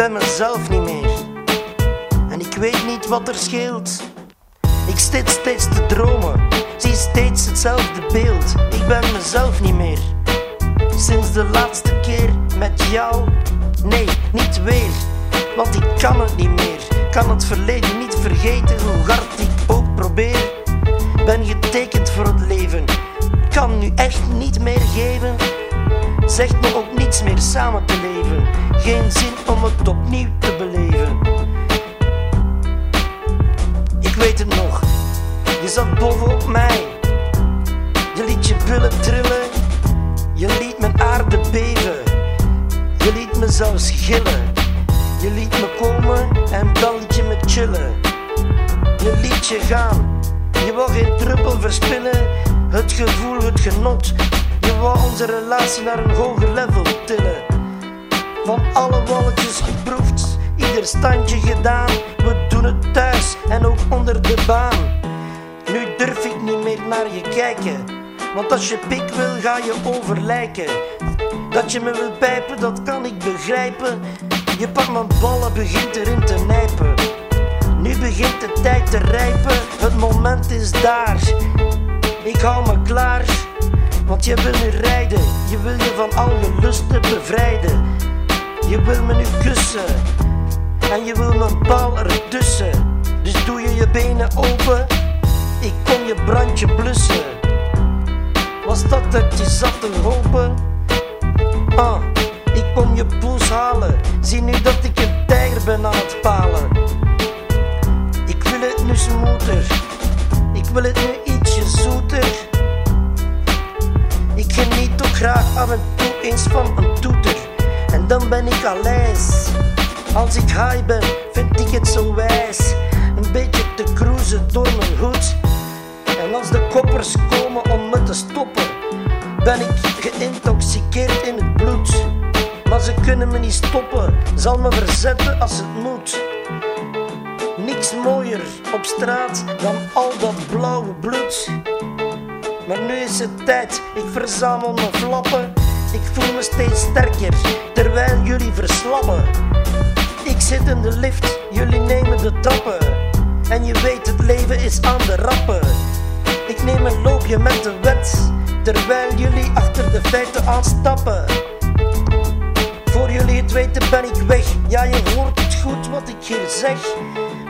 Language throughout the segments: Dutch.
ben mezelf niet meer. En ik weet niet wat er scheelt. Ik zit steeds te dromen, zie steeds hetzelfde beeld. Ik ben mezelf niet meer. Sinds de laatste keer met jou, nee, niet weer. Want ik kan het niet meer, kan het verleden niet vergeten, hoe hard Zegt me ook niets meer samen te leven, geen zin om het opnieuw te beleven. Ik weet het nog, je zat bovenop mij. Je liet je billen trillen, je liet mijn aarde beven. Je liet me zelfs gillen, je liet me komen en dan liet je me chillen. Je liet je gaan, je wou geen druppel verspillen. Het gevoel, het genot, wou onze relatie naar een hoger level tillen. Van alle wolletjes geproefd, ieder standje gedaan. We doen het thuis en ook onder de baan. Nu durf ik niet meer naar je kijken. Want als je pik wil, ga je overlijken. Dat je me wil pijpen, dat kan ik begrijpen. Je pakt mijn ballen, begint erin te nijpen. Nu begint de tijd te rijpen, het moment is daar. Ik hou me klaar, want je wil nu rijden. Je wil je van al je lusten bevrijden. Je wil me nu kussen en je wil mijn bal ertussen. Dus doe je je benen open, ik kom je brandje blussen. Was dat dat je zat te hopen? Ah, ik kom je poes halen. Zie nu dat ik een tijger ben aan het palen. Ik wil het nu smoeter, ik wil het nu ietsje zoeter. Geniet ook graag af en toe eens van een toeter. En dan ben ik al lijs. Als ik high ben, vind ik het zo wijs. Een beetje te cruisen door mijn hoed. En als de koppers komen om me te stoppen, ben ik geïntoxiceerd in het bloed. Maar ze kunnen me niet stoppen, zal me verzetten als het moet. Niks mooier op straat dan al dat blauwe bloed. Maar nu is het tijd, ik verzamel mijn flappen. Ik voel me steeds sterker, terwijl jullie verslappen. Ik zit in de lift, jullie nemen de trappen. En je weet, het leven is aan de rappen. Ik neem een loopje met de wet, terwijl jullie achter de feiten aanstappen. Voor jullie het weten ben ik weg, ja je hoort het goed wat ik hier zeg.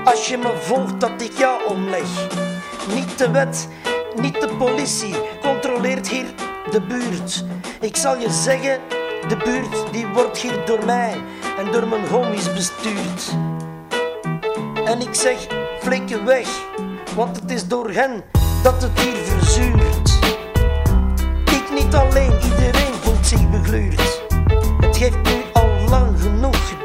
Als je me volgt dat ik jou omleg. Niet de wet, niet de politie, controleert hier de buurt. Ik zal je zeggen, de buurt die wordt hier door mij en door mijn homies bestuurd. En ik zeg, flikken weg, want het is door hen dat het hier verzuurt. Ik niet alleen, iedereen voelt zich begluurd. Het heeft nu al lang genoeg